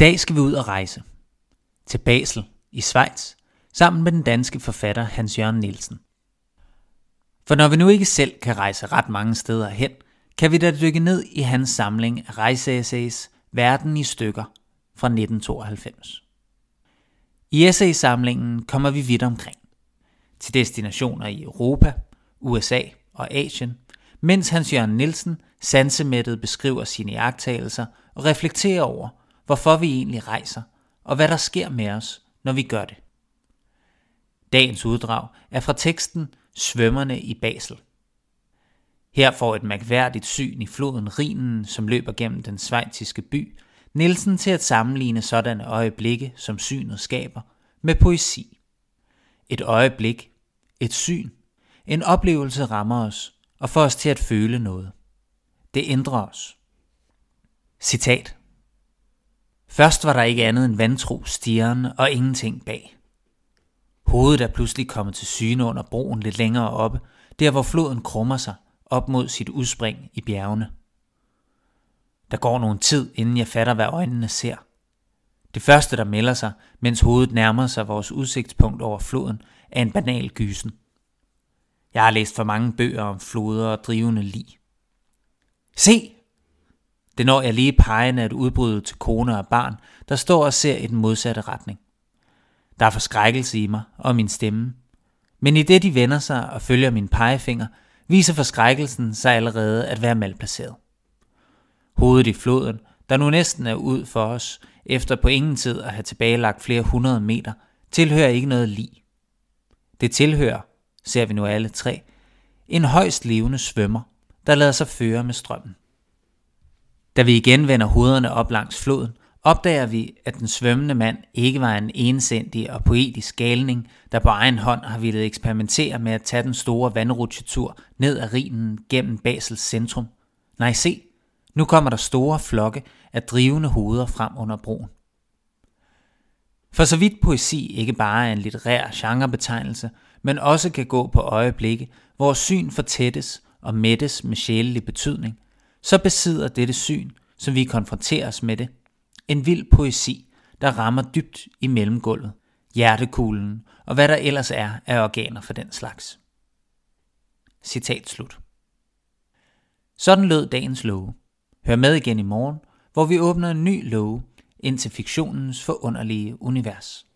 dag skal vi ud og rejse. Til Basel i Schweiz, sammen med den danske forfatter Hans Jørgen Nielsen. For når vi nu ikke selv kan rejse ret mange steder hen, kan vi da dykke ned i hans samling af rejseessays Verden i stykker fra 1992. I essaysamlingen kommer vi vidt omkring. Til destinationer i Europa, USA og Asien, mens Hans Jørgen Nielsen sansemættet beskriver sine jagttagelser og reflekterer over, hvorfor vi egentlig rejser, og hvad der sker med os, når vi gør det. Dagens uddrag er fra teksten Svømmerne i Basel. Her får et mærkværdigt syn i floden Rhinen, som løber gennem den svejtiske by, Nielsen til at sammenligne sådanne øjeblikke, som synet skaber, med poesi. Et øjeblik, et syn, en oplevelse rammer os og får os til at føle noget. Det ændrer os. Citat. Først var der ikke andet end vantro, stieren og ingenting bag. Hovedet er pludselig kommet til syne under broen lidt længere oppe, der hvor floden krummer sig op mod sit udspring i bjergene. Der går nogen tid, inden jeg fatter, hvad øjnene ser. Det første, der melder sig, mens hovedet nærmer sig vores udsigtspunkt over floden, er en banal gysen. Jeg har læst for mange bøger om floder og drivende lig. Se! Det når jeg lige pegen af et udbrud til kone og barn, der står og ser i den modsatte retning. Der er forskrækkelse i mig og min stemme. Men i det de vender sig og følger min pegefinger, viser forskrækkelsen sig allerede at være malplaceret. Hovedet i floden, der nu næsten er ud for os, efter på ingen tid at have tilbagelagt flere hundrede meter, tilhører ikke noget lig. Det tilhører, ser vi nu alle tre, en højst levende svømmer, der lader sig føre med strømmen. Da vi igen vender hovederne op langs floden, opdager vi, at den svømmende mand ikke var en ensindig og poetisk galning, der på egen hånd har ville eksperimentere med at tage den store vandrutsjetur ned ad rinen gennem Basels centrum. Nej, se, nu kommer der store flokke af drivende hoveder frem under broen. For så vidt poesi ikke bare er en litterær genrebetegnelse, men også kan gå på øjeblikke, hvor syn fortættes og mættes med sjælelig betydning, så besidder dette syn, som vi konfronteres med det, en vild poesi, der rammer dybt i mellemgulvet, hjertekuglen og hvad der ellers er af organer for den slags. Citat slut. Sådan lød dagens love. Hør med igen i morgen, hvor vi åbner en ny love ind til fiktionens forunderlige univers.